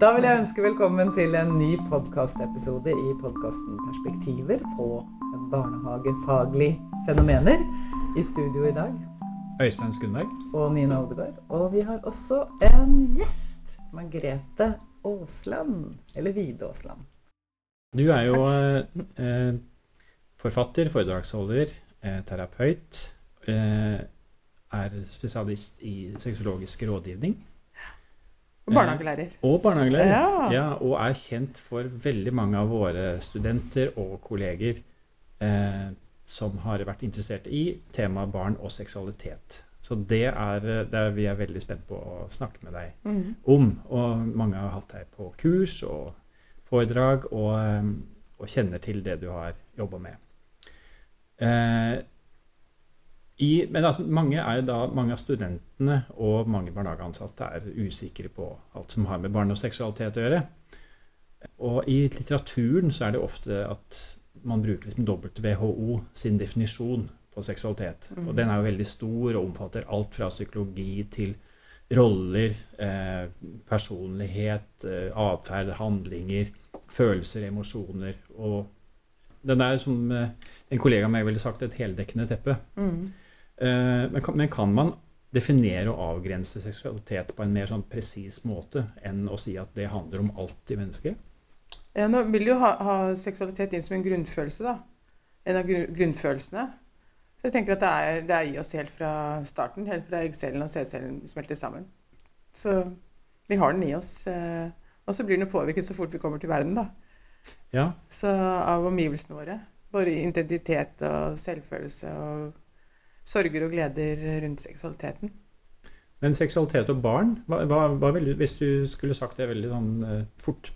Da vil jeg ønske velkommen til en ny podkastepisode i podkasten Perspektiver på barnehagefaglige fenomener. I studio i dag Øystein Skundberg. og Nina Odegaard. Og vi har også en gjest. Margrethe Aasland. Eller Vide Aasland. Du er jo eh, forfatter, foredragsholder, eh, terapeut. Eh, er spesialist i sexologisk rådgivning. Barnehagelærer. Og barnehagelærer. Ja. Ja, og er kjent for veldig mange av våre studenter og kolleger eh, som har vært interessert i temaet barn og seksualitet. Så det er det vi er veldig spent på å snakke med deg mm. om. Og mange har hatt deg på kurs og foredrag og, eh, og kjenner til det du har jobba med. Eh, i, men altså, mange, er da, mange av studentene og mange barnehageansatte er usikre på alt som har med barn og seksualitet å gjøre. Og i litteraturen så er det ofte at man bruker liksom WHO sin definisjon på seksualitet. Mhm. Og den er jo veldig stor og omfatter alt fra psykologi til roller, eh, personlighet, eh, atferd, handlinger, følelser, emosjoner. Og den er, som eh, en kollega av meg ville sagt, et heldekkende teppe. Mhm. Eh, men, kan, men kan man definere og avgrense seksualitet på en mer sånn presis måte enn å si at det handler om alt i mennesket? Ja, nå vil jo ha, ha seksualitet inn som en grunnfølelse, da. En av grunn, grunnfølelsene. Så jeg tenker at det er, det er i oss helt fra starten. Helt fra eggcellen og sædcellen smelter sammen. Så vi har den i oss. Eh, og så blir den påvirket så fort vi kommer til verden, da. Ja, Så av omgivelsene våre. Både identitet og selvfølelse og sorger og gleder rundt seksualiteten. Men seksualitet og barn, hva, hva, hva ville, hvis du skulle sagt det veldig sånn uh, fort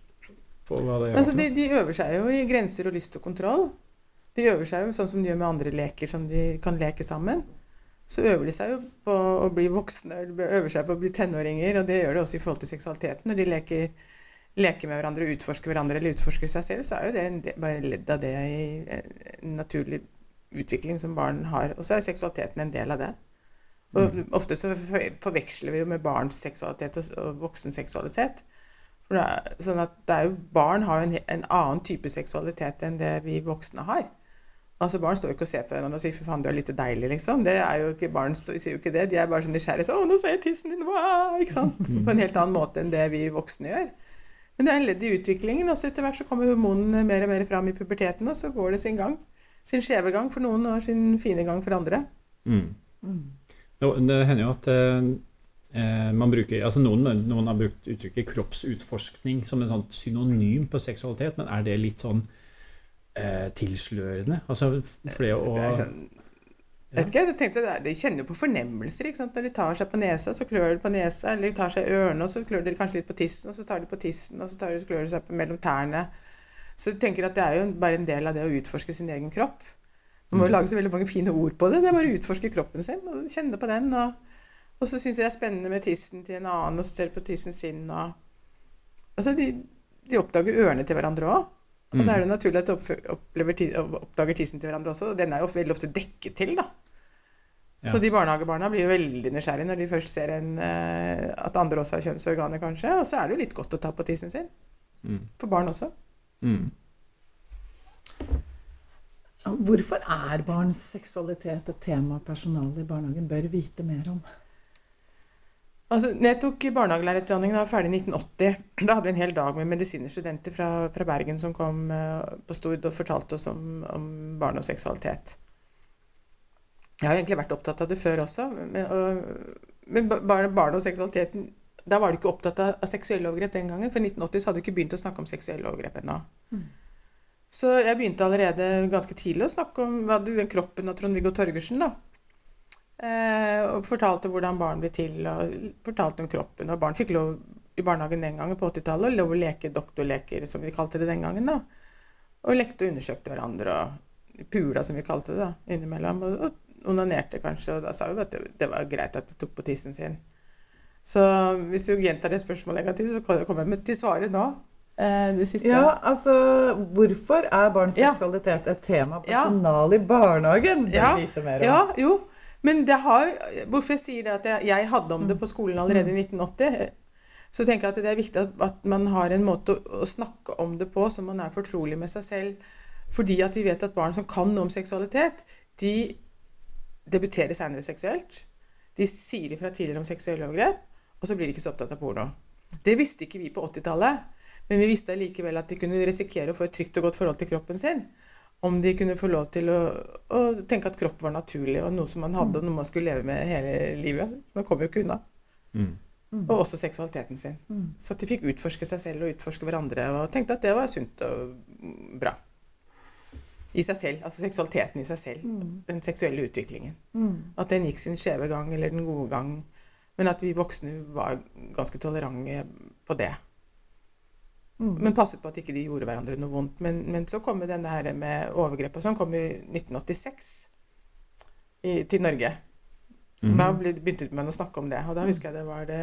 på hva det? Altså, de, de øver seg jo i grenser og lyst og kontroll. De øver seg jo sånn som de gjør med andre leker som de kan leke sammen. Så øver de seg jo på å bli voksne, eller øver seg på å bli tenåringer, og det gjør de også i forhold til seksualiteten. Når de leker, leker med hverandre og utforsker hverandre eller utforsker seg selv, så er jo det bare ledd av det i en naturlig utvikling som barn har. Og så er seksualiteten en del av det. Og Mm. ofte så forveksler vi jo med barns seksualitet og, voksens voksen seksualitet. Sånn at det er jo, barn har jo en, en annen type seksualitet enn det vi voksne har. Altså Barn står jo ikke og ser på hverandre og sier 'fy faen, du er litt deilig', liksom. Det er jo ikke, Barn sier jo ikke det. De er bare sånn nysgjerrige. Så, 'Å, nå ser jeg tissen din!' Wow! Ikke sant? På en helt annen måte enn det vi voksne gjør. Men det er en ledd i utviklingen. og så Etter hvert så kommer hormonene mer og mer fram i puberteten, og så går det sin gang. Sin skjeve gang for noen og sin fine gang for andre. Mm. Nå, Det hender jo at eh, eh, man bruker altså noen, noen har brukt uttrykket kroppsutforskning som en sånn synonym på seksualitet, men er det litt sånn eh, tilslørende? Altså for det å Det sånn, vet ikke, jeg tenkte, De kjenner jo på fornemmelser. ikke sant? Når de tar seg på nesa, så klør de på nesa. Eller de tar seg i ørene, og så klør de kanskje litt på tissen. Og så tar de på tissen, og så tar de, klør de seg på mellom tærne. Så jeg tenker at det er jo bare en del av det å utforske sin egen kropp. Man må jo lage så veldig mange fine ord på det. Det er bare å utforske kroppen sin og kjenne på den. Og, og så syns jeg det er spennende med tissen til en annen, og ser på tissen sin. Og, altså, de, de oppdager ørene til hverandre òg. Og Mm. da er det naturlig at de oppdager tissen til hverandre også. Og den er jo veldig ofte dekket til, da. Ja. Så de barnehagebarna blir jo veldig nysgjerrige når de først ser en, eh, at andre også har kjønnsorganer, kanskje. Og så er det jo litt godt å ta på tissen sin. Mm. For barn også. Mm. Hvorfor er barns seksualitet et tema personalet i barnehagen bør vite mer om? Altså, når jeg tok barnehagelærerutdanningen, da var ferdig i 1980. Da hadde vi en hel dag med medisinstudenter fra, fra Bergen som kom eh, på Stord og fortalte oss om, om barn og seksualitet. Jeg har egentlig vært opptatt av det før også, men, og, men barn og seksualiteten Da var de ikke opptatt av, av seksuelle overgrep den gangen. For i 1980 så hadde du ikke begynt å snakke om seksuelle overgrep ennå. Så jeg begynte allerede ganske tidlig å snakke om den kroppen av Trond-Viggo Torgersen. da. Eh, og fortalte hvordan barn blir til, og fortalte om kroppen. Og barn fikk lov i barnehagen den gangen på 80-tallet lov å leke doktorleker, som vi kalte det den gangen. da. Og lekte og undersøkte hverandre, og pula, som vi kalte det, da, innimellom. Og, og onanerte kanskje, og da sa vi at det, det var greit at de tok på tissen sin. Så hvis du gjentar det spørsmålet en gang til, så kommer jeg til svaret nå. Eh, det siste. Ja, altså Hvorfor er barns Ja. seksualitet et tema Ja. personalet i barnehagen Ja, vite mer om? Ja, jo. Men det har Hvorfor jeg sier det at jeg, jeg hadde om det på skolen allerede i 1980, så tenker jeg at det er viktig at, at man har en måte å, å, snakke om det på som man er fortrolig med seg selv. Fordi at vi vet at barn som kan noe om seksualitet, de debuterer senere seksuelt. De sier ifra tidligere om seksuelle overgrep, og så blir de ikke så opptatt av porno. Det visste ikke vi på 80-tallet, men vi visste allikevel at de kunne risikere å få et trygt og godt forhold til kroppen sin. Om de kunne få lov til å, å tenke at kropp var naturlig, og noe som man hadde, og noe man skulle leve med hele livet. Man kommer jo ikke unna. Mm. Mm. Og også seksualiteten sin. Mm. Så at de fikk utforske seg selv og utforske hverandre, og tenkte at det var sunt og bra. I seg selv. Altså seksualiteten i seg selv. Mm. Den seksuelle utviklingen. Mm. At den gikk sin skjeve gang, eller den gode gang. Men at vi voksne var ganske tolerante på det. Mm. Men passet på at ikke de gjorde hverandre noe vondt. Men, men så kom denne her med overgrep og sånn kom i 1986 i, til Norge. Mm. Da begynte man å snakke om det. Og da husker jeg det var det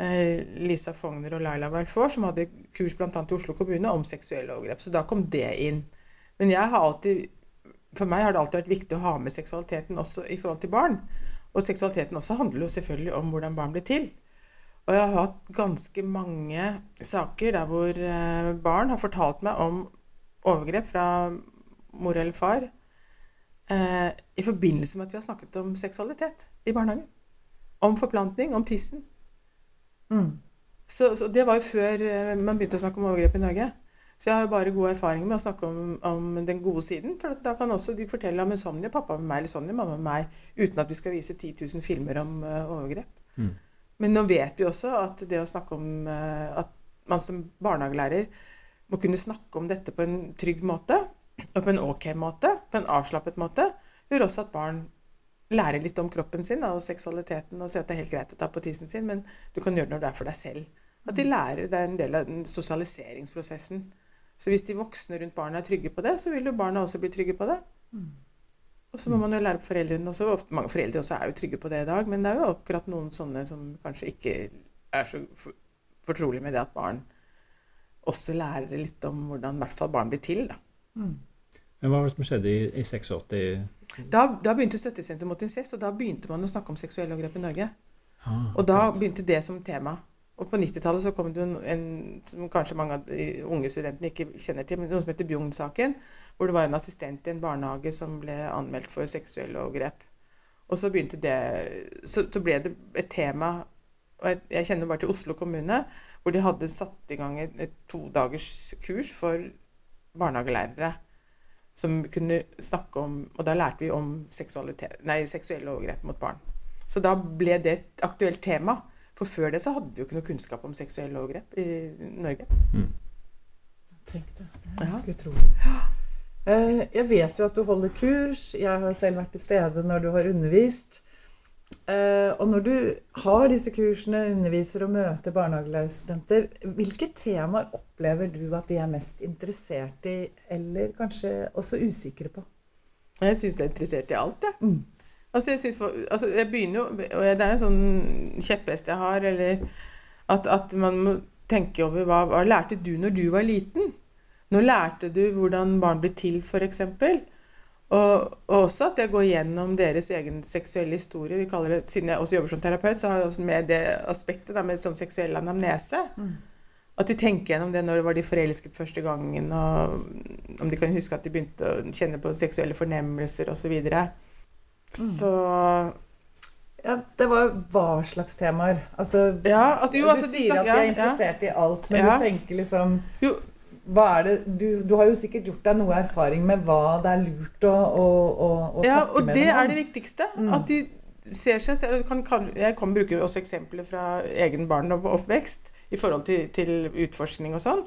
eh, Lisa Fogner og Laila Valfor som hadde kurs bl.a. i Oslo kommune om seksuelle overgrep. Så da kom det inn. Men jeg har alltid, for meg har det alltid vært viktig å ha med seksualiteten også i forhold til barn. Og seksualiteten også handler jo selvfølgelig om hvordan barn blir til. Og jeg har hatt ganske mange saker der hvor eh, barn har fortalt meg om overgrep fra mor eller far eh, i forbindelse med at vi har snakket om seksualitet i barnehagen. Om forplantning, om tissen. Mm. Så, så, det var jo før eh, man begynte å snakke om overgrep i Norge. Så jeg har jo bare gode erfaringer med å snakke om, om den gode siden. For da kan også de fortelle om en Sonja, pappa med meg eller Sonja, mamma med meg, uten at vi skal vise 10 000 filmer om uh, overgrep. Mm. Men nå vet vi også at det å snakke om uh, at man som barnehagelærer må kunne snakke om dette på en trygg måte, og på en ok måte, på en avslappet måte, gjør også at barn lærer litt om kroppen sin og seksualiteten og ser at det er helt greit å ta på tissen sin, men du kan gjøre det når du er for deg selv. At de lærer, Det er en del av den sosialiseringsprosessen. Så hvis de voksne rundt barna er trygge på det, så vil jo barna også bli trygge på det. Mm. Og så må man jo lære på foreldrene også. Mange foreldre også er jo trygge på det i dag, men det er jo akkurat noen sånne som kanskje ikke er så fortrolig med det at barn også lærer litt om hvordan i hvert fall barn blir til. da. Mm. Men Hva var det som skjedde i, i 86? Da, da begynte Støttesenteret mot incest, og da begynte man å snakke om seksuelle overgrep i Norge. Ah, og da begynte det som tema. Og på 90-tallet så kom det en, en, som kanskje mange av de unge studentene ikke kjenner til, men noe som heter Bjugn-saken. Hvor det var en assistent i en barnehage som ble anmeldt for seksuelle overgrep. Og så begynte det Så, så ble det et tema og jeg, jeg, kjenner bare til Oslo kommune, hvor de hadde satt i gang et, et todagers kurs for barnehagelærere som kunne snakke om Og da lærte vi om nei, seksuelle overgrep mot barn. Så da ble det et aktuelt tema. For før det så hadde vi jo ikke noe kunnskap om seksuelle overgrep i Norge. Mm. Tenk det. Det er ganske utrolig. Eh, jeg vet jo at du holder kurs. Jeg har selv vært til stede når du har undervist. Eh, og når du har disse kursene, underviser og møter barnehagelærerstudenter, hvilke temaer opplever du at de er mest interessert i, eller kanskje også usikre på? Jeg syns de er interessert i alt, jeg. Ja. Mm. Altså, jeg, for, altså, jeg begynner jo Og det er en sånn kjepphest jeg har, eller at, at, man må tenke over hva, hva lærte du når du var liten? Når lærte du hvordan barn blir til, f.eks.? Og, og, også at jeg går gjennom deres egen seksuelle historie. vi kaller det, Siden jeg også jobber som terapeut, så har jeg også med det aspektet da, med sånn seksuell anamnese. Mm. At de tenker gjennom det når var de forelsket første gangen, og om de kan huske at de begynte å kjenne på seksuelle fornemmelser osv. Så, videre. mm. Så ja, Det var hva slags temaer? Altså, ja, altså jo, du altså, sier at de er interessert ja. i alt, men du tenker liksom jo, det, du, du, har jo sikkert gjort deg noe erfaring med hva det er lurt å, å, å, å ja, snakke med. Ja, og det er det viktigste. Mm. At de ser seg selv kan, kan, Jeg kan bruke også eksempler fra egen barndom og oppvekst i forhold til, til utforskning og sånn.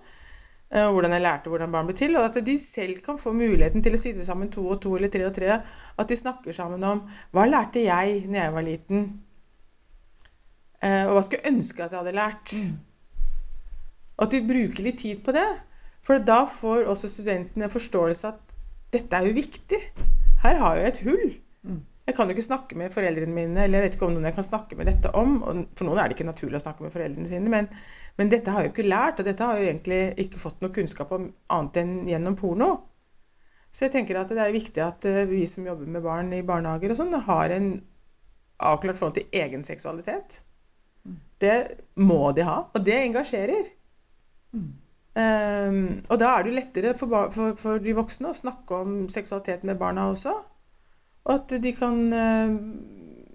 Uh, hvordan jeg lærte hvordan barn ble til. Og at de selv kan få muligheten til å sitte sammen to og to eller tre og tre. At de snakker sammen om hva lærte jeg når jeg var liten? Uh, og hva skulle jeg ønske at jeg hadde lært? Mm. Og at de bruker litt tid på det. For da får også studentene forståelse at dette er jo viktig. Her har jeg et hull. Mm. Jeg kan jo ikke snakke med foreldrene mine, eller jeg vet ikke om noen jeg kan snakke med dette om. For noen er det ikke naturlig å snakke med foreldrene sine, men, men dette har jeg jo ikke lært, og dette har jeg jo egentlig ikke fått noe kunnskap om annet enn gjennom porno. Så jeg tenker at det er viktig at eh, vi som jobber med barn i barnehager og sånn, har en avklart forhold til egen seksualitet. Mm. Det må de ha, og det engasjerer. Um, og da er det jo lettere for, for, for de voksne å snakke om seksualitet med barna også. Og at de kan, eh,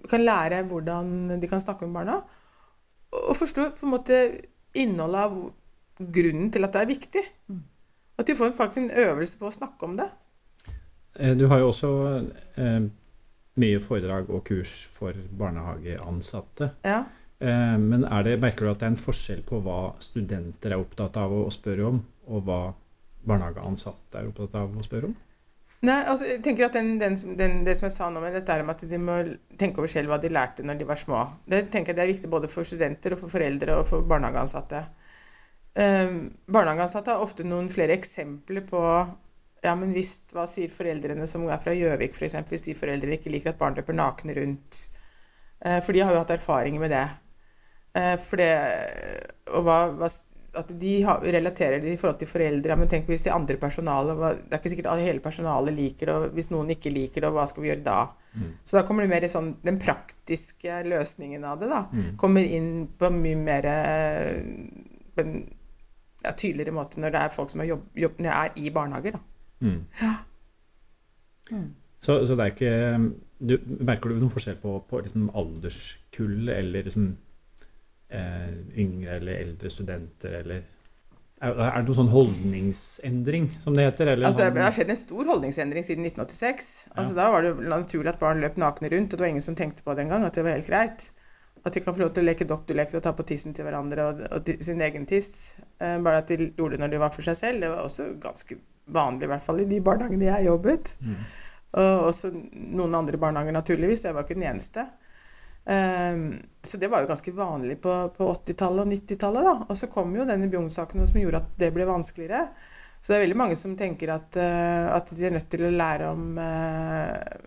kan lære hvordan de kan snakke med barna. Og forstå på en måte innholdet av grunnen til at det er viktig. At de får faktisk en øvelse på å snakke om det. Eh, Du har jo også eh, mye foredrag og kurs for barnehageansatte. Ja. Eh, men er det, merker du at det er en forskjell på hva studenter er opptatt av å spørre om, og hva barnehageansatte er opptatt av å spørre om? Nei, altså, jeg tenker at den, den, den, Det som jeg sa nå med dette er at de må tenke over selv hva de lærte når de var små. Det tenker jeg det er viktig både for studenter og for foreldre og for barnehageansatte. Um, barnehageansatte har ofte noen flere eksempler på ja, men hvis, Hva sier foreldrene som er fra Gjøvik, f.eks., hvis de foreldrene ikke liker at barn løper nakne rundt? Uh, for de har jo hatt erfaringer med det. Uh, for det og hva, hva, at de har, relaterer det i forhold til foreldre. Men tenk hvis de andre personalet Det er ikke sikkert at hele personalet liker det, og hvis noen ikke liker det, hva skal vi gjøre da? Mm. Så da kommer det mer i sånn den praktiske løsningen av det, da. Mm. Kommer inn på mye mer eh, på en ja, tydeligere måte når det er folk som er, jobb, jobb, når er i barnehager, da. Mm. Mm. Så, så det er ikke du, Merker du noen forskjell på, på liksom alderskull eller liksom, yngre eller eldre studenter, eller er, det noen sånn holdningsendring, som det heter? Eller Altså, det har skjedd en stor holdningsendring siden 1986. Altså, Ja. Da var det naturlig at barn løp nakne rundt, og det var ingen som tenkte på det engang, at det var helt greit. At de kan få lov til å leke doktorleker og ta på tissen til hverandre og, og sin egen tiss. Eh, bare at de gjorde det når de var for seg selv. Det var også ganske vanlig, i hvert fall i de barnehagene jeg jobbet. Mm. Og også noen andre barnehager, naturligvis. Jeg var ikke den eneste. Ehm, så det var jo ganske vanlig på, på 80-tallet og 90-tallet. da. Og så kom jo denne Bjugn-saken som gjorde at det ble vanskeligere. Så det er veldig mange som tenker at, eh, at de er nødt til å lære om eh,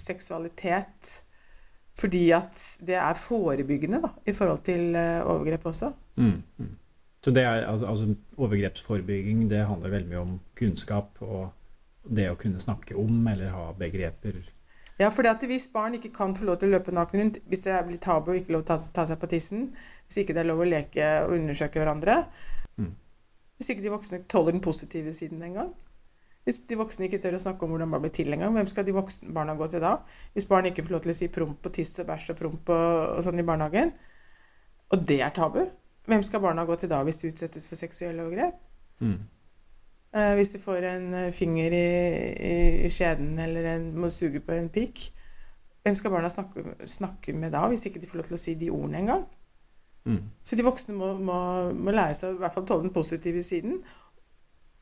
seksualitet fordi at det er forebyggende da, i forhold til eh, overgrep også. Mm. Mm. Så det er, altså, overgrepsforebygging det handler veldig mye om kunnskap og det å kunne snakke om eller ha begreper. Ja, for hvis barn ikke kan få lov til å løpe naken rundt, hvis det blir tabu og ikke lov til å ta, ta seg på tissen, hvis ikke det er lov å leke og undersøke hverandre, Mm. hvis ikke de voksne tåler den positive siden engang, hvis de voksne ikke tør å snakke om hvordan man blir til engang, hvem skal de voksne barna gå til da? Hvis barn ikke får lov til å si promp og tiss og bæsj og promp og, og sånn i barnehagen, og det er tabu, hvem skal barna gå til da hvis de utsettes for seksuelle overgrep? Mm. Eh, hvis de får en eh, finger i, i, i skjeden eller en, må suge på en pikk, hvem skal barna snakke, snakke med da, hvis ikke de får lov til å si de ordene engang? Mm. Så de voksne må, må, må lære seg i hvert fall tåle den positive siden.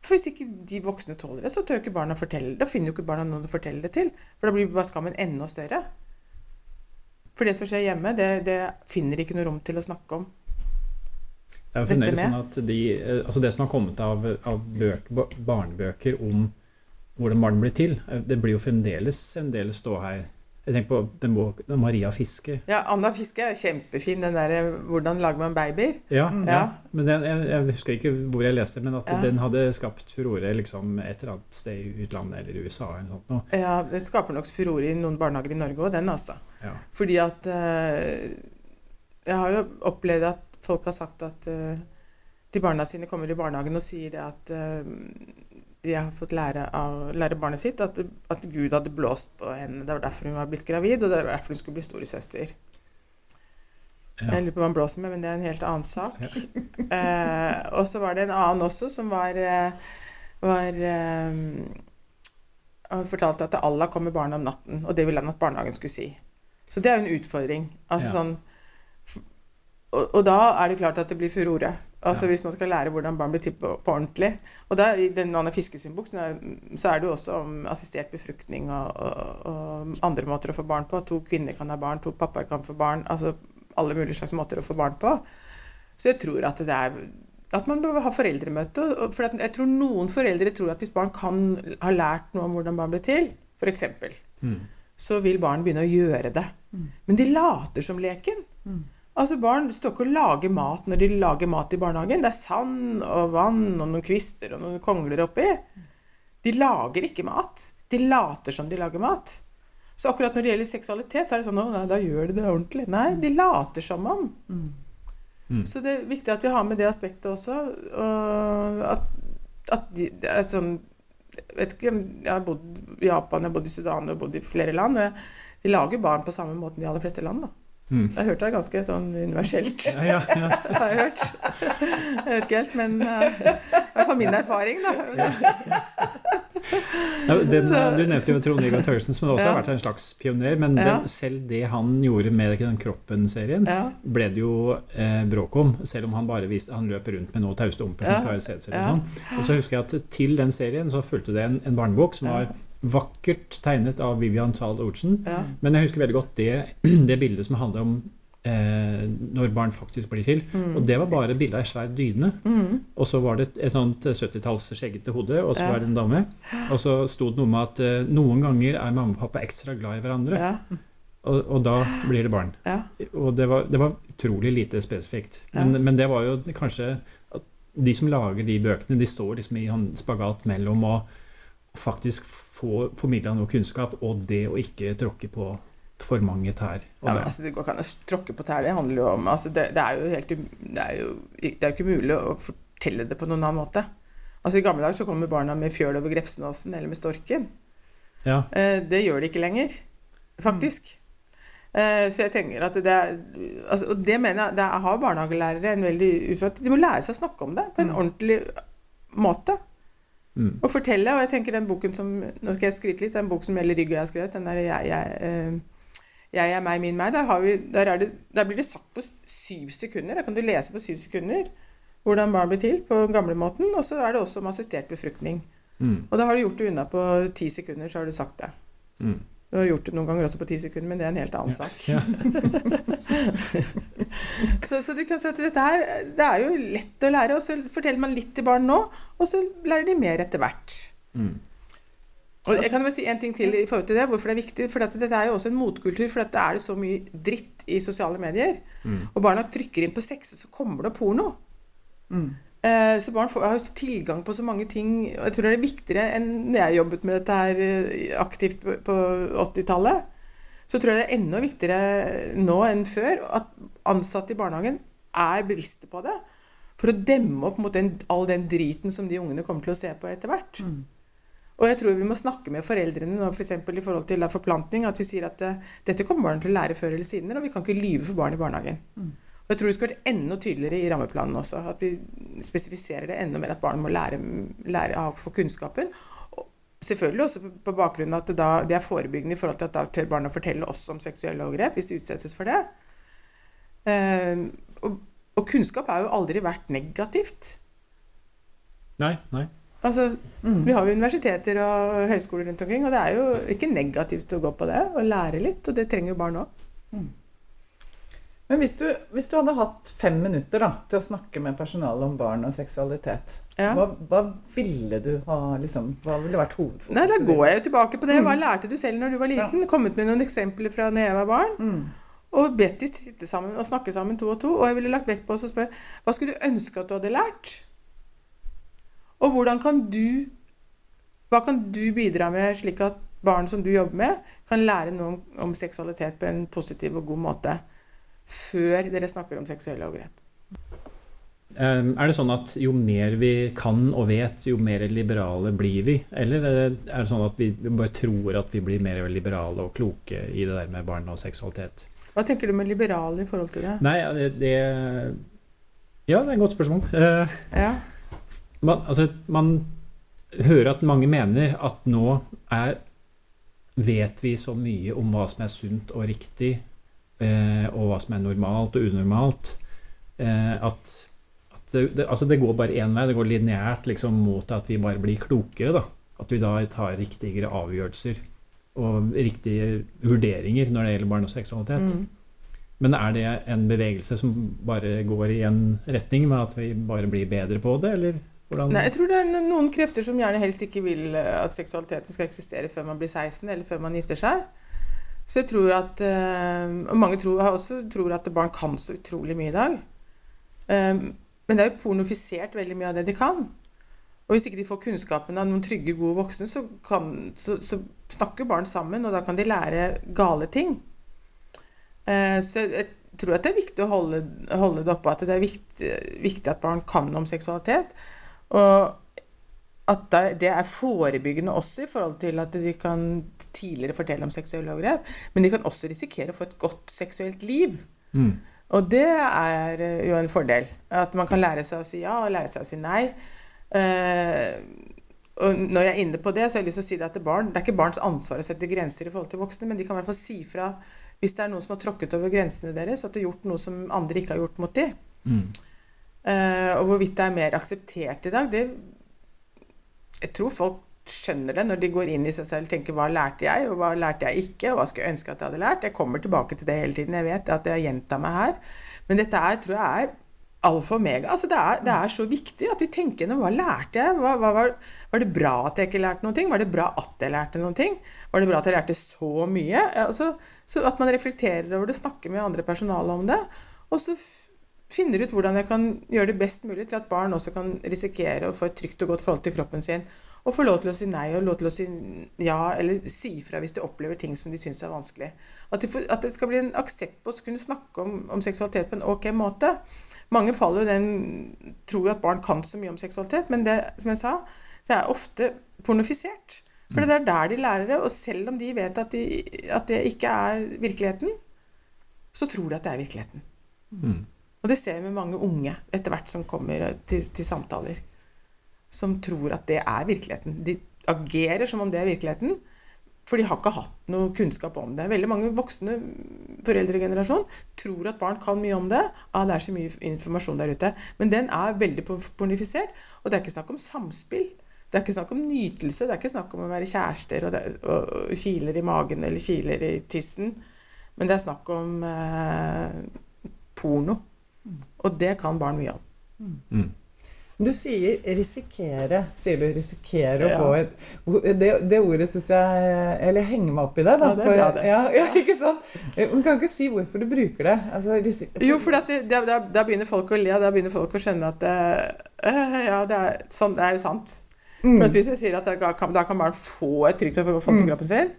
For hvis ikke de voksne tåler det, så tør ikke barna fortelle det. Da finner jo ikke barna noen å fortelle det til. For da blir bare skammen enda større. For det som skjer hjemme, det, det finner ikke noe rom til å snakke om. Det er jo fremdeles sånn at de, eh, altså det som har kommet av, av bøk, barnebøker om hvordan barn blir til, eh, det blir jo fremdeles en del ståhei. Jeg tenker på den bok, den Maria Fiske. Ja, Anna Fiske er kjempefin, den derre 'Hvordan lager man babyer'? Ja, Mm. ja. Men den, jeg, jeg husker ikke hvor jeg leste men at Ja. den hadde skapt furore liksom, et eller annet sted i utlandet eller i USA. eller noe sånt. Ja, Det skaper nok furore i noen barnehager i Norge òg, den altså. Ja. Fordi at eh, Jeg har jo opplevd at folk har sagt at eh, de barna sine kommer i barnehagen og sier det at eh, de har fått lære av lære barnet sitt at, at Gud hadde blåst på henne. Det var derfor hun var blitt gravid, og det var derfor hun skulle bli storesøster. Ja. Jeg lurer på hva han blåser med, men det er en helt annen sak. Ja. Eh, og så var det en annen også som var, eh, var eh, Han fortalte at Allah kom med barna om natten, og det ville han at barnehagen skulle si. Så det er jo en utfordring. Altså Ja. sånn og, og da er det klart at det blir furore. Altså Ja. Hvis man skal lære hvordan barn blir til på, på ordentlig. Og da, i den Anne Fiske sin bok så er, så er det jo også om assistert befruktning og, og, og andre måter å få barn på. To kvinner kan ha barn, to pappaer kan få barn. Altså alle mulige slags måter å få barn på. Så jeg tror at det er at man bør ha foreldremøte. For jeg tror noen foreldre tror at hvis barn kan ha lært noe om hvordan barn blir til, f.eks., Mm. så vil barn begynne å gjøre det. Mm. Men de later som leken. Mm. Altså Barn står ikke og lager mat når de lager mat i barnehagen. Det er sand og vann og noen kvister og noen kongler oppi. De lager ikke mat. De later som de lager mat. Så akkurat når det gjelder seksualitet, så er det sånn Å, nei, da gjør de det ordentlig. Nei, de later som om. Mm. Mm. Så det er viktig at vi har med det aspektet også. Og at, at de, det er sånn Jeg vet ikke, jeg har bodd i Japan, jeg har bodd i Sudan jeg har bodd i flere land. Og de lager barn på samme måte i de aller fleste land. da. Mm. Jeg har hørt det er ganske sånn universelt. Ja, ja, ja. har jeg hørt. Jeg vet ikke helt, men uh, i hvert fall min erfaring, da. Ja, den, du nevnte jo Trond Viggo Tørresen, som også har vært en slags pioner. Men den, selv det han gjorde med den Kroppen-serien, ble det jo eh, bråk om. Selv om han bare viste Han løper rundt med noe Ja. og sånn. Og så husker jeg at til den serien så fulgte det en, en barnebok som var vakkert tegnet av Vivian Zahl Olsen. Ja. Men jeg husker veldig godt det, det bildet som handler om eh, når barn faktisk blir til. Mm. Og det var bare bilde av ei svær dyne. Mm. Og så var det et, sånt 70-talls skjeggete hode, og så Ja. var det en dame. Og så sto det noe med at eh, noen ganger er mamma og pappa ekstra glad i hverandre, Ja. og, og da blir det barn. Ja. Og det var, det var utrolig lite spesifikt. Men, men det var jo kanskje at de som lager de bøkene, de står liksom i en spagat mellom å faktisk få formidla noe kunnskap og det å ikke tråkke på for mange tær. Ja, men det- altså, det går ikke an å tråkke på tær. Det handler jo om altså, det, det er jo helt um- det er jo, det er jo ikke mulig å fortelle det på noen annen måte. Altså I gamle dager så kommer barna med fjøl over Grefsenåsen eller med storken. ja. Eh, det gjør de ikke lenger, faktisk. Eh, så jeg tenker at det er altså, Og det mener jeg Der har barnehagelærere en veldig utfordring. De må lære seg å snakke om det på en Mm. ordentlig måte. Mm. Og fortelle. Og jeg tenker den boken som Nå skal jeg skryte litt. Den boken som gjelder Rygge og jeg har skrevet, den der jeg, jeg, eh, jeg er meg, min meg, der, har vi, der, er det, der blir det sagt på syv sekunder. Der kan du lese på syv sekunder hvordan barn blir til på gamlemåten. Og så er det også om assistert befruktning. Mm. Og da har du gjort det unna på ti sekunder, så har du sagt det. Mm. Du har gjort det noen ganger også på ti sekunder, men det er en helt annen sak. Ja. Så, så du kan si at dette her, det er jo lett å lære, og så forteller man litt til barn nå, og så lærer de mer etter hvert. Mm. Og jeg kan vel si en ting til i forhold til det, hvorfor det er viktig. For at dette er jo også en motkultur, for at det er så mye dritt i sosiale medier. Mm. Og barna trykker inn på sex, så kommer det porno. Mm. Eh, Så barn får, har jo tilgang på så mange ting. Og jeg tror det er viktigere enn når jeg jobbet med dette her eh, aktivt på- på 80-tallet. Så tror jeg det er enda viktigere nå enn før at ansatte i barnehagen er bevisste på det. For å demme opp mot den, all den driten som de ungene kommer til å se på etter hvert. Mm. Og jeg tror vi må snakke med foreldrene nå, f.eks. For i forhold til forplantning. At vi sier at eh, dette kommer barn til å lære før eller siden, og vi kan ikke lyve for barn i barnehagen. Mm. Jeg tror det skal være enda tydeligere i rammeplanen også. At vi spesifiserer det enda mer at barn må lære, lære å få kunnskapen. Og selvfølgelig også på- på bakgrunn av at det, da, det er forebyggende i forhold til at da tør barna fortelle oss om seksuelle overgrep hvis de utsettes for det. Uh, og, og kunnskap har jo aldri vært negativt. Nei, nei. Altså, Mm. vi har jo universiteter og høyskoler rundt omkring, og det er jo ikke negativt å gå på det og lære litt, og det trenger jo barn òg. Men hvis du, hvis du hadde hatt fem minutter da, til å snakke med personalet om barn og seksualitet, Ja. hva, hva ville du ha liksom, Hva ville vært hovedfokuset? Nei, da går jeg jo tilbake på det. Hva Mm. lærte du selv når du var liten? Kommet med noen eksempler fra da jeg var barn. Mm. Og bedt de sitte sammen og snakke sammen to og to. Og jeg ville lagt vekt på oss og spørre hva skulle du ønske at du hadde lært? Og hvordan kan du Hva kan du bidra med slik at barn som du jobber med, kan lære noe om, om seksualitet på en positiv og god måte før dere snakker om seksuelle overgrep? Um, Er det sånn at jo mer vi kan og vet, jo mer liberale blir vi? Eller er det sånn at vi bare tror at vi blir mer liberale og kloke i det der med barn og seksualitet? Hva tenker du med liberale i forhold til det? Nei, det, det Ja, det er et godt spørsmål. Eh, Ja. man, altså, man hører at mange mener at nå er Vet vi så mye om hva som er sunt og riktig, og hva som er normalt og unormalt, eh, at, at det, det, altså det går bare én vei. Det går lineært liksom, mot at vi bare blir klokere. Da. At vi da tar riktigere avgjørelser og riktige vurderinger når det gjelder barn og seksualitet. Mm. Men er det en bevegelse som bare går i en retning med at vi bare blir bedre på det, eller hvordan? Nei, jeg tror det er noen krefter som gjerne helst ikke vil eh, at seksualiteten skal eksistere før man blir 16, eller før man gifter seg. Så jeg tror at eh, Og mange tror, også tror at barn kan så utrolig mye i dag. Eh, men det er jo pornofisert veldig mye av det de kan. Og hvis ikke de får kunnskapen av noen trygge, gode voksne, så, kan, så, så snakker barn sammen, og da kan de lære gale ting. Eh, så jeg tror at det er viktig å holde, holde det oppe, at det er viktig, viktig at barn kan om seksualitet. Og at det er forebyggende også i forhold til at de kan tidligere fortelle om seksuelle overgrep. Men de kan også risikere å få et godt seksuelt liv. Mm. Og det er eh, jo en fordel. At man kan lære seg å si ja og lære seg å si nei. Uh, og når jeg er inne på det, så har jeg lyst til å si det at det, barn, det er ikke barns ansvar å sette grenser i forhold til voksne, men de kan i hvert fall si fra hvis det er noen som har tråkket over grensene deres, at de har gjort noe som andre ikke har gjort mot dem. Mm. Uh, og hvorvidt det er mer akseptert i dag, det Jeg tror folk skjønner det når de går inn i seg selv og tenker 'hva lærte jeg', og 'hva lærte jeg ikke', og 'hva skulle jeg ønske at jeg hadde lært'. Jeg kommer tilbake til det hele tiden. Jeg vet at jeg gjentar meg her. Men dette er, tror jeg er alfa og omega. Altså det, er, det, er, så viktig at vi tenker gjennom hva lærte jeg? Hva, hva, var, var, det bra at jeg ikke lærte noen ting? Var det bra at jeg lærte noen ting? Var det bra at jeg lærte så mye? Altså, så at man reflekterer over det, snakker med andre personale om det. Og så finner ut hvordan jeg kan gjøre det best mulig til at barn også kan risikere å få et trygt og godt forhold til kroppen sin. Og få lov til å si nei og lov til å si ja, eller si fra hvis de opplever ting som de syns er vanskelig. At, de får, at, det skal bli en aksept på å kunne snakke om, om, seksualitet på en ok måte. Mange faller jo den tror at barn kan så mye om seksualitet, men det, som jeg sa, det er ofte pornofisert. For det er der de lærer det. Og selv om de vet at, de, at det ikke er virkeligheten, så tror de at det er virkeligheten. Mm. Og det ser vi med mange unge etter hvert som kommer til, til, samtaler. Som tror at det er virkeligheten. De agerer som om det er virkeligheten. For de har ikke hatt noe kunnskap om det. Veldig mange voksne foreldregenerasjon tror at barn kan mye om det. Ah, det er så mye informasjon der ute. Men den er veldig pornifisert. Og det er ikke snakk om samspill. Det er ikke snakk om nytelse, det er ikke snakk om å være kjærester og, og, og kiler i magen eller kiler i tissen. Men det er snakk om eh, porno. Og det kan barn mye av. Mm. Du sier 'risikere'. Sier du 'risikere' å ja. få et det, det ordet syns jeg Eller jeg henger meg opp i det. Da, ja, det er bra, det. Ja, ja, ikke sant? Man kan ikke si hvorfor du bruker det. Altså, jo, for da begynner folk å le, da begynner folk å skjønne at øh, Ja, det er, sånn, det er jo sant. Mm. For hvis jeg sier at da kan, da kan barn få et trygt over til mm. kroppen sin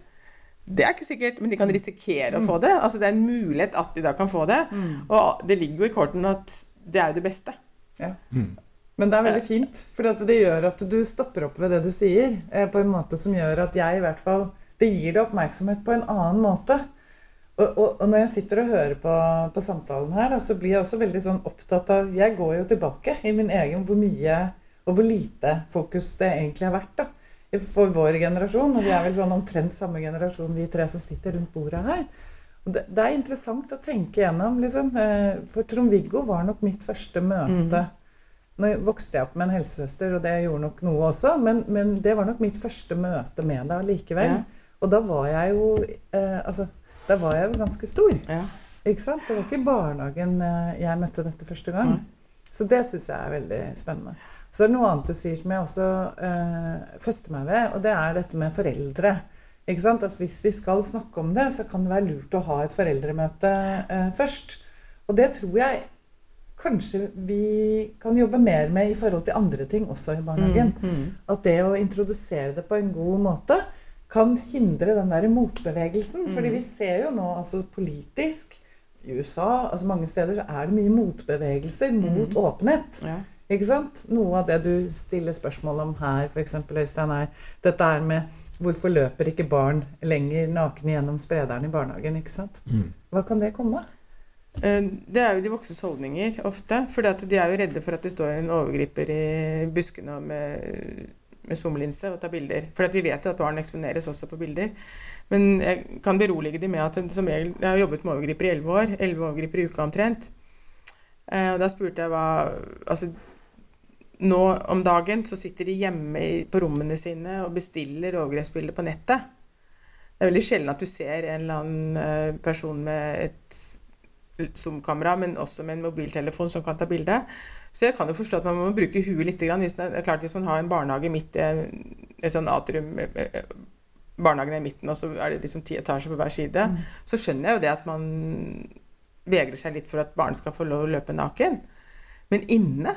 det er ikke sikkert, men de kan risikere å få det. Altså Det er en mulighet at de da kan få det. Mm. Og det ligger jo i korten at det er jo det beste. Ja. Mm. Men det er veldig fint, for det gjør at du stopper opp ved det du sier, eh, på en måte som gjør at jeg i hvert fall Det gir deg oppmerksomhet på en annen måte. Og, og, og, når jeg sitter og hører på, på samtalen her, da, så blir jeg også veldig sånn opptatt av Jeg går jo tilbake i min egen hvor mye og hvor lite fokus det egentlig har vært da, for vår generasjon. Og vi er vel sånn omtrent samme generasjon, vi tre som sitter rundt bordet her. Og det, det er interessant å tenke gjennom, liksom. Eh, for Trond-Viggo var nok mitt første møte. Mm. Nå vokste jeg opp med en helsesøster, og det gjorde nok noe også, men, men det var nok mitt første møte med deg allikevel. Ja. Og da var jeg jo eh, Altså, da var jeg jo ganske stor. Ja. Ikke sant? Det var ikke i barnehagen eh, jeg møtte dette første gang. Mm. Så det syns jeg er veldig spennende. Så er det noe annet du sier som jeg også eh, fester meg ved, og det er dette med foreldre. Ikke sant? At hvis vi skal snakke om det, så kan det være lurt å ha et foreldremøte eh, først. Og det tror jeg kanskje vi kan jobbe mer med i forhold til andre ting også i barnehagen. Mm, mm. At det å introdusere det på en god måte kan hindre den der motbevegelsen. Mm. Fordi vi ser jo nå altså politisk i USA, altså mange steder, så er det mye motbevegelser mot mm. åpenhet. Ja. Ikke sant? Noe av det du stiller spørsmål om her, f.eks. Øystein, er dette her med hvorfor løper ikke barn lenger nakne gjennom sprederen i barnehagen? ikke sant? Mm. Hva kan det komme av? Eh, det er jo de voksnes holdninger ofte. For de er jo redde for at det står en overgriper i buskene med, med zoomlinse og tar bilder. For vi vet jo at barn eksponeres også på bilder. Men jeg kan berolige dem med at som jeg, jeg har jobbet med overgripere i elleve år. Elleve overgripere i uka omtrent. Eh, og da spurte jeg hva Altså nå om dagen så sitter de hjemme på rommene sine og bestiller overgrepsbilder på nettet. Det er veldig sjelden at du ser en eller annen eh, person med et Zoom-kamera, men også med en mobiltelefon som kan ta bilde. Så jeg kan jo forstå at man må bruke huet litt. Hvis, det er klart, hvis man har en barnehage midt i et sånn atrium eh, eh, Barnehagen er i midten, og så er det liksom ti etasjer på hver side. Mm. Så skjønner jeg jo det at man vegrer seg litt for at barn skal få lov å løpe naken. Men inne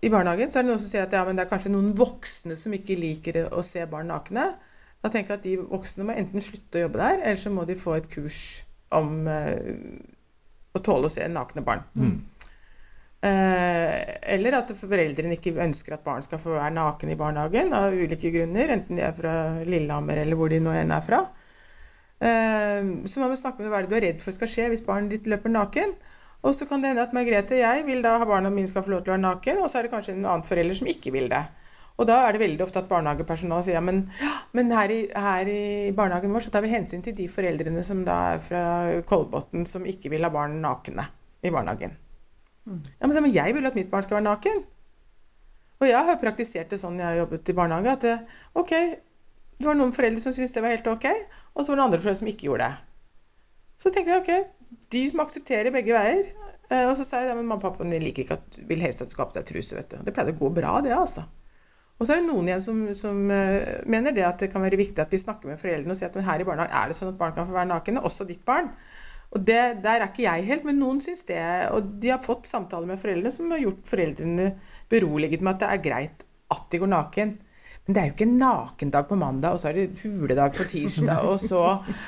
i barnehagen, så er det noen som sier at ja, det er kanskje noen voksne som ikke liker å se barn nakne. Da tenker jeg at de voksne må enten slutte å jobbe der, eller så må de få et kurs om eh, å tåle å se nakne barn. Mm. Eh, eller at foreldrene ikke ønsker at barn skal få være naken i barnehagen av ulike grunner, enten de er fra Lillehammer eller hvor de nå enn er fra. Eh, så må snakke med hva er det du er redd for skal skje hvis barnet ditt løper naken. Og så kan det hende at Margrethe og jeg vil da ha barna mine skal få lov til å være naken, og så er det kanskje en annen forelder som ikke vil det. Og da er det veldig ofte at barnehagepersonalet sier ja, men, men her, i, her, i, barnehagen vår så tar vi hensyn til de foreldrene som da er fra Kolbotn, som ikke vil ha barn nakne i barnehagen. Mm. Ja, men, men jeg vil at mitt barn skal være naken. Og jeg har praktisert det sånn jeg har jobbet i barnehage, at det, ok, det var noen foreldre som syntes det var helt ok, og så var det andre foreldre som ikke gjorde det. Så tenkte jeg ok, de må akseptere begge veier. Eh, og så sa jeg ja, men mamma og pappa liker ikke at vil helst at du skal ha på deg truse. vet du. Det pleide å gå bra, det, altså. Og så er det noen igjen som, som uh, mener det at det kan være viktig at vi snakker med foreldrene og sier at men her i barnehagen er det sånn at barn kan få være nakne, også ditt barn. Og det, Der er ikke jeg helt, men noen syns det. Og de har fått samtaler med foreldrene som har gjort foreldrene beroliget med at det er greit at de går naken. Men det er jo ikke nakendag på mandag, og så er det huledag på tirsdag, og så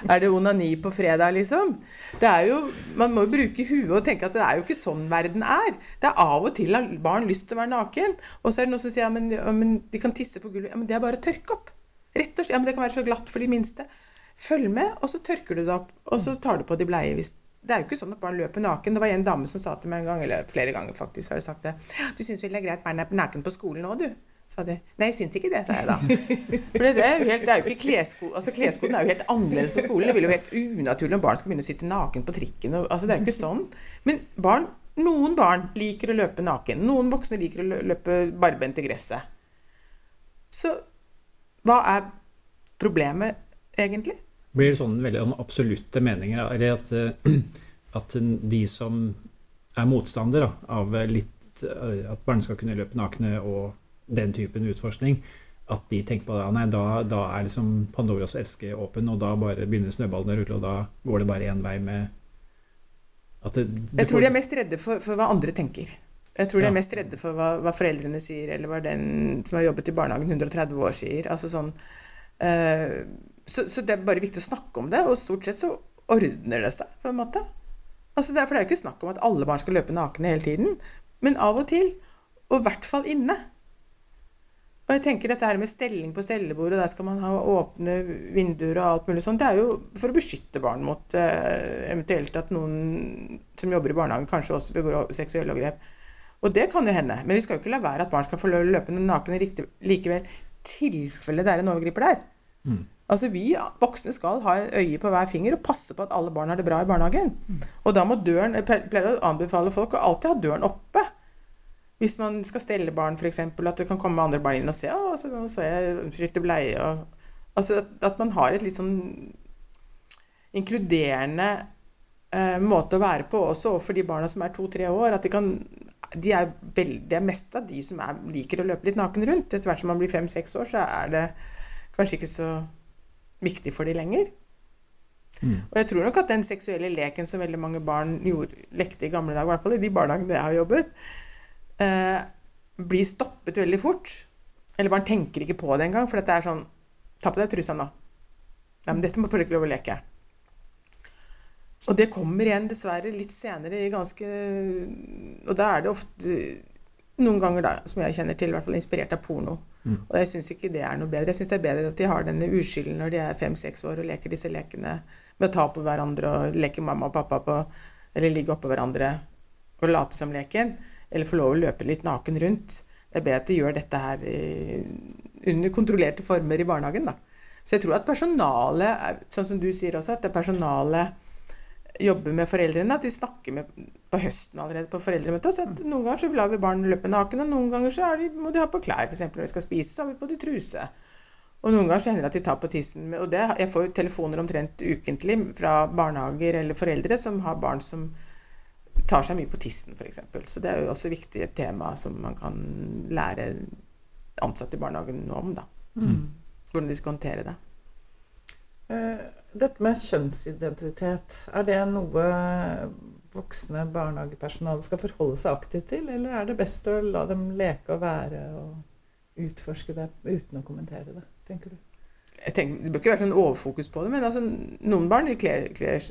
er det onani på fredag, liksom. Det er jo, Man må jo bruke huet og tenke at det er jo ikke sånn verden er. Det er av og til har barn lyst til å være naken, og så er det noen som sier ja, ja, de kan tisse på gulvet. Ja, men det er bare å tørke opp. Rett og slett. Ja, men det kan være så glatt for de minste. Følg med, og så tørker du det opp, og så tar du på de bleie hvis det er jo ikke sånn at barn løper naken. Det var en dame som sa til meg en gang, eller flere ganger faktisk, har jeg sagt det. Du syns vel det er greit barn er naken på skolen nå, du? Sa de. Nei, jeg syns ikke det, sa jeg da. For det, er jo, helt, det er jo ikke klesko, altså Kleskoden er jo helt annerledes på skolen. Det blir jo helt unaturlig om barn skal begynne å sitte naken på trikken. Og, altså Det er jo ikke sånn. Men barn, noen barn liker å løpe naken. Noen voksne liker å løpe barbent i gresset. Så hva er problemet, egentlig? Blir det sånn veldig absolutte meninger? Eller at, eh, at de som er motstander av litt, eh, at barn skal kunne løpe nakne og den typen utforskning, at de tenker på det. Nei, da, da er liksom Pandoras eske åpen, og da bare begynner snøballene å rulle, og da går det bare én vei med det, det Jeg tror de er mest redde for, for, hva andre tenker. Jeg tror de er mest redde for hva, hva, foreldrene sier, eller hva den som har jobbet i barnehagen 130 år, sier. Altså sånn uh, så, så, det er bare viktig å snakke om det, og stort sett så ordner det seg, på en måte. Altså, det er, for det er jo ikke snakk om at alle barn skal løpe nakne hele tiden, men av og til, og i hvert fall inne. Og jeg tenker dette her med stelling på stellebord, og der skal man ha åpne vinduer og alt mulig sånt, det er jo for å beskytte barn mot uh, eventuelt at noen som jobber i barnehagen, kanskje også begår seksuelle overgrep. Og det kan jo hende. Men vi skal jo ikke la være at barn skal få løpende nakne likevel, tilfelle det er en overgriper der. Mm. Altså Vi voksne skal ha øye på hver finger og passe på at alle barn har det bra i barnehagen. Mm. Og da må døren Jeg pleier å anbefale folk å alltid ha døren oppe. Hvis man skal stelle barn, f.eks., at det kan komme andre barn inn og se å, så, så jeg skifte bleie og Altså at, at, man har et litt sånn inkluderende eh, måte å være på også overfor de barna som er to-tre år. At de kan de er veldig, Det er mest av de som er, liker å løpe litt naken rundt. Etter hvert som man blir fem-seks år, så er det kanskje ikke så viktig for de lenger. Mm. Og jeg tror nok at den seksuelle leken som veldig mange barn gjorde, lekte i gamle dager, i hvert fall i de barnehagene jeg har jobbet, eh, blir stoppet veldig fort. Eller barn tenker ikke på det engang, for dette er sånn Ta på deg trusa nå. Nei, men dette må folk ikke lov å leke. Og det kommer igjen dessverre litt senere i ganske Og da er det ofte noen ganger, da, som jeg kjenner til, i hvert fall inspirert av porno. Mm. Og jeg syns ikke det er noe bedre. Jeg syns det er bedre at de har denne uskylden når de er fem-seks år og leker disse lekene med å ta på hverandre og leke mamma og pappa på Eller ligge oppå hverandre og late som leken eller få lov å løpe litt naken rundt. Det er bedre at de gjør dette her i, under kontrollerte former i barnehagen. da. Så jeg tror at personalet, sånn som du sier også, at det personalet jobber med foreldrene, at de snakker med på høsten allerede på foreldremøtet. Så at noen ganger så lar vi barn løpe naken, og noen ganger så de, må de ha på klær. F.eks. når de skal spise, så har vi på de truse. Og noen ganger så hender det at de tar på tissen. Og det, jeg får jo telefoner omtrent ukentlig fra barnehager eller foreldre som har barn som tar seg mye på tissen, f.eks. Så det er jo også viktig et tema som man kan lære ansatte i barnehagen noe om. da. Mm. Hvordan de skal håndtere det. Uh, dette med kjønnsidentitet, er det noe voksne barnehagepersonale skal forholde seg aktivt til, eller er det best å la dem leke og være og utforske det uten å kommentere det, tenker du? Jeg tenker, Det bør ikke være sånn overfokus på det, men altså, noen barn kler, kler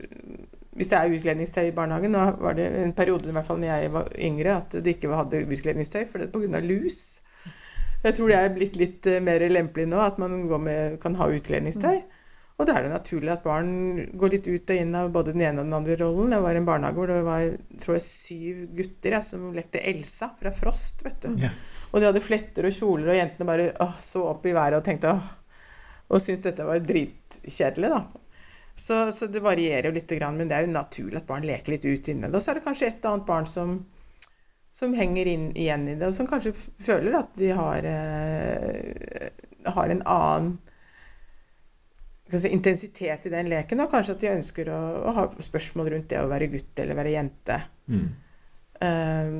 hvis det er utkledningstøy i barnehagen Nå var det en periode i hvert fall når jeg var yngre at de ikke hadde utkledningstøy for det er pga. lus. Jeg tror det er blitt litt eh, mer lempelig nå at man med, kan ha utkledningstøy. Og da er det naturlig at barn går litt ut og inn av både den ene og den andre rollen. Jeg var i en barnehage hvor det var tror jeg, syv gutter jeg, som lekte Elsa fra Frost. vet du. Ja. Og de hadde fletter og kjoler, og jentene bare å, så opp i været og tenkte åh, Og syntes dette var dritkjedelig, da. Så, så, det varierer jo litt, men det er jo naturlig at barn leker litt ut inni det. Og så er det kanskje et annet barn som, som henger inn, igjen i det, og som kanskje føler at de har, eh, har en annen si, intensitet i den leken, og kanskje at de ønsker å, å, ha spørsmål rundt det å være gutt eller være jente. Mm. Um,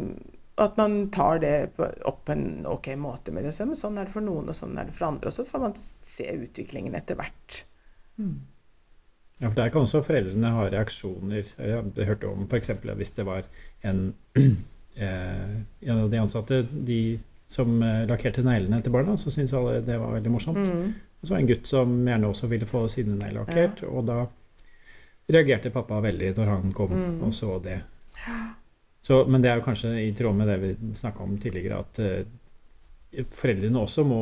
at man tar det på, opp på en ok måte med det. Men sånn er det for noen, og sånn er det for andre. Og så får man se utviklingen etter hvert. Mm. Ja, for der kan også foreldrene ha reaksjoner. Jeg hørte om f.eks. hvis det var en, eh, en av de ansatte de som eh, lakkerte neglene til barna, så syntes alle det var veldig morsomt. Mm. Og så var det en gutt som gjerne også ville få sine negler lakkert, ja. og da reagerte pappa veldig når han kom mm. og så det. Så, men det er jo kanskje i tråd med det vi snakka om tidligere, at eh, foreldrene også må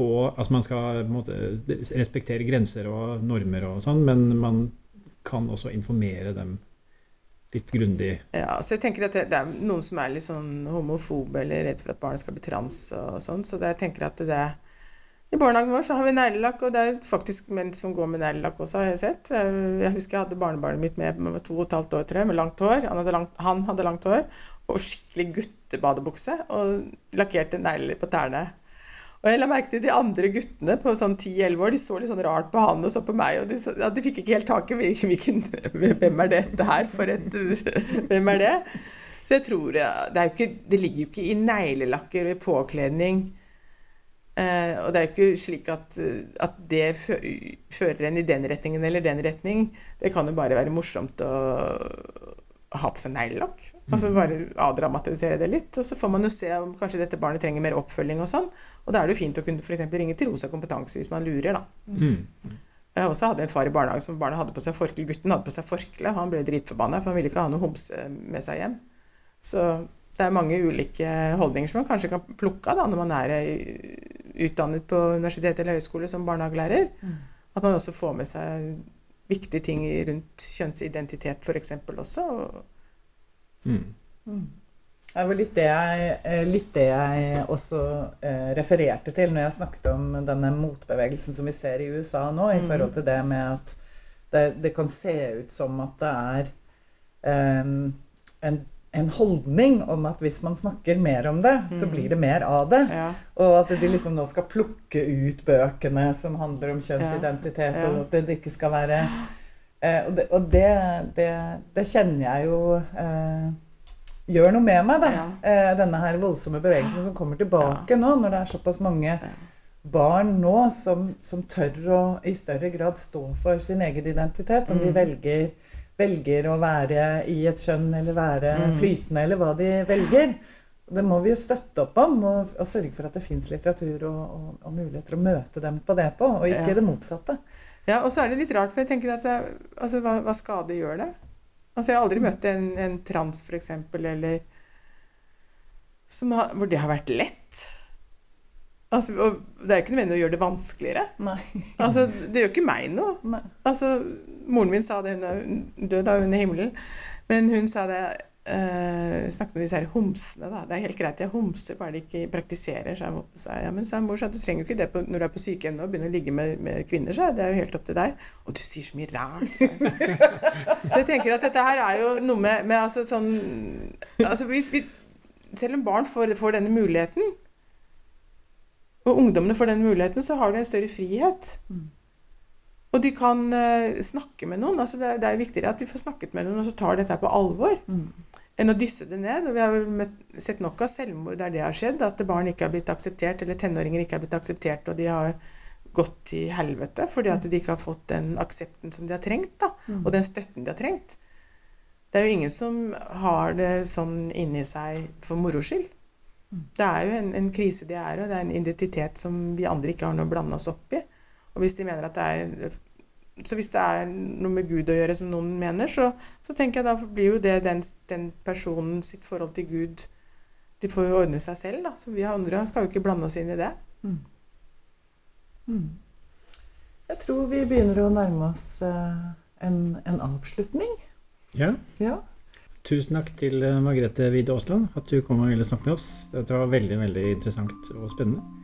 få Altså man skal måte, respektere grenser og normer og sånn, men man kan også informere dem litt grundig. Ja, så jeg tenker at det, det, er noen som er litt sånn homofobe eller redd for at barnet skal bli trans og sånn, så det, jeg tenker at det i barnehagen vår så har vi neglelakk, og det er faktisk menn som går med neglelakk også, har jeg sett. Jeg husker jeg hadde barnebarnet mitt med med to og et halvt år, tror jeg, med langt hår. Han hadde langt, han hadde langt hår og skikkelig guttebadebukse og lakkerte negler på tærne. Og jeg la merke til de andre guttene på sånn 10-11 år. De så litt sånn rart på han og så på meg. Og de, ja, de fikk ikke helt tak i hvilken Hvem er dette her for et Hvem er det? Så jeg tror det, er ikke, det ligger jo ikke i neglelakker og i påkledning Eh, og det er jo ikke slik at, at det fører en i den retningen eller den retning. Det kan jo bare være morsomt å ha på seg neglelakk. Altså så bare avdramatisere det litt. Og så får man jo se om kanskje dette barnet trenger mer oppfølging og sånn. Og da er det jo fint å kunne f.eks. ringe til Rosa kompetanse hvis man lurer, da. Mm. Jeg også hadde en far i barnehage som barnet hadde på seg forkle. Gutten hadde på seg forkle. Han ble dritforbanna, for han ville ikke ha noe homse med seg hjem. Så det er mange ulike holdninger som man kanskje kan plukke av da, når man er utdannet på universitet eller høyskole som barnehagelærer. Mm. At man også får med seg viktige ting rundt kjønnsidentitet f.eks. også. Mm. Mm. Det var litt det, jeg, eh, litt det jeg også eh, refererte til når jeg snakket om denne motbevegelsen som vi ser i USA nå, i mm. forhold til det med at det, det kan se ut som at det er um, en en holdning om at hvis man snakker mer om det, så mm. blir det mer av det. Ja. Og at de liksom nå skal plukke ut bøkene som handler om kjønnsidentitet, ja. Ja. og at det ikke skal være eh, Og, det, og det, det, det, kjenner jeg jo eh, gjør noe med meg, da. Eh, denne her voldsomme bevegelsen som kommer tilbake nå, når det er såpass mange barn nå som, som tør å i større grad stå for sin egen identitet, om de mm. velger velger å være i et kjønn eller være mm. flytende, eller hva de velger. Det må vi jo støtte opp om og, og sørge for at det fins litteratur og, og, og, muligheter å møte dem på det på, og ikke ja. det motsatte. Ja, og så er det litt rart, for jeg tenker at det, altså, hva, hva skade gjør det? Altså, jeg har aldri møtt en, en trans, for eksempel, eller har, hvor det har vært lett. Altså, og det er ikke nødvendig å gjøre det vanskeligere. Nei. Altså, det gjør ikke meg noe. Nei. Altså, moren min sa det, hun er død da hun himmelen, men hun sa det uh, Snakket med disse her homsene, da. Det er helt greit, jeg homser, bare de ikke praktiserer. Så jeg, sa ja, men sa mor, sa, du trenger jo ikke det på, når du er på sykehjem nå, begynne å ligge med, med kvinner, så det er jo helt opp til deg. Og du sier så mye rart, sa Så jeg tenker at dette her er jo noe med, med altså sånn Altså, vi, vi, selv om barn får, får denne muligheten og ungdommene får den muligheten, så har de en større frihet. Mm. Og de kan uh, snakke med noen. altså det det, er viktigere at de får snakket med noen og så tar dette på alvor, mm. Enn å dysse det ned. Og vi har vel sett nok av selvmord der det har skjedd. At barn ikke har blitt akseptert, eller tenåringer ikke har blitt akseptert, og de har gått til helvete fordi at de ikke har fått den aksepten som de har trengt, da, mm. og den støtten de har trengt. Det er jo ingen som har det sånn inni seg for moro skyld. Det er jo en, en, krise de er, og det er en identitet som vi andre ikke har noe å blande oss opp i. Og hvis de mener at det er så hvis det er noe med Gud å gjøre, som noen mener, så, så tenker jeg da blir jo det den, den personen sitt forhold til Gud De får jo ordne seg selv, da. Så vi andre skal jo ikke blande oss inn i det. Mm. Mm. Jeg tror vi begynner å nærme oss eh, en, en avslutning. Ja. Ja. Tusen takk til eh, Margrethe Wide Aasland at du kom og ville snakke med oss. Dette var veldig veldig interessant og spennende.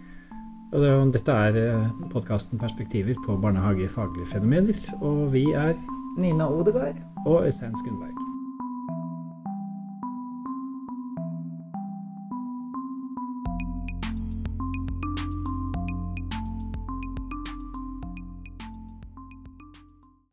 Og det, dette er podkasten 'Perspektiver på barnehagefaglige fenomener', og vi er Nina Odegaard. og Øystein Skundberg.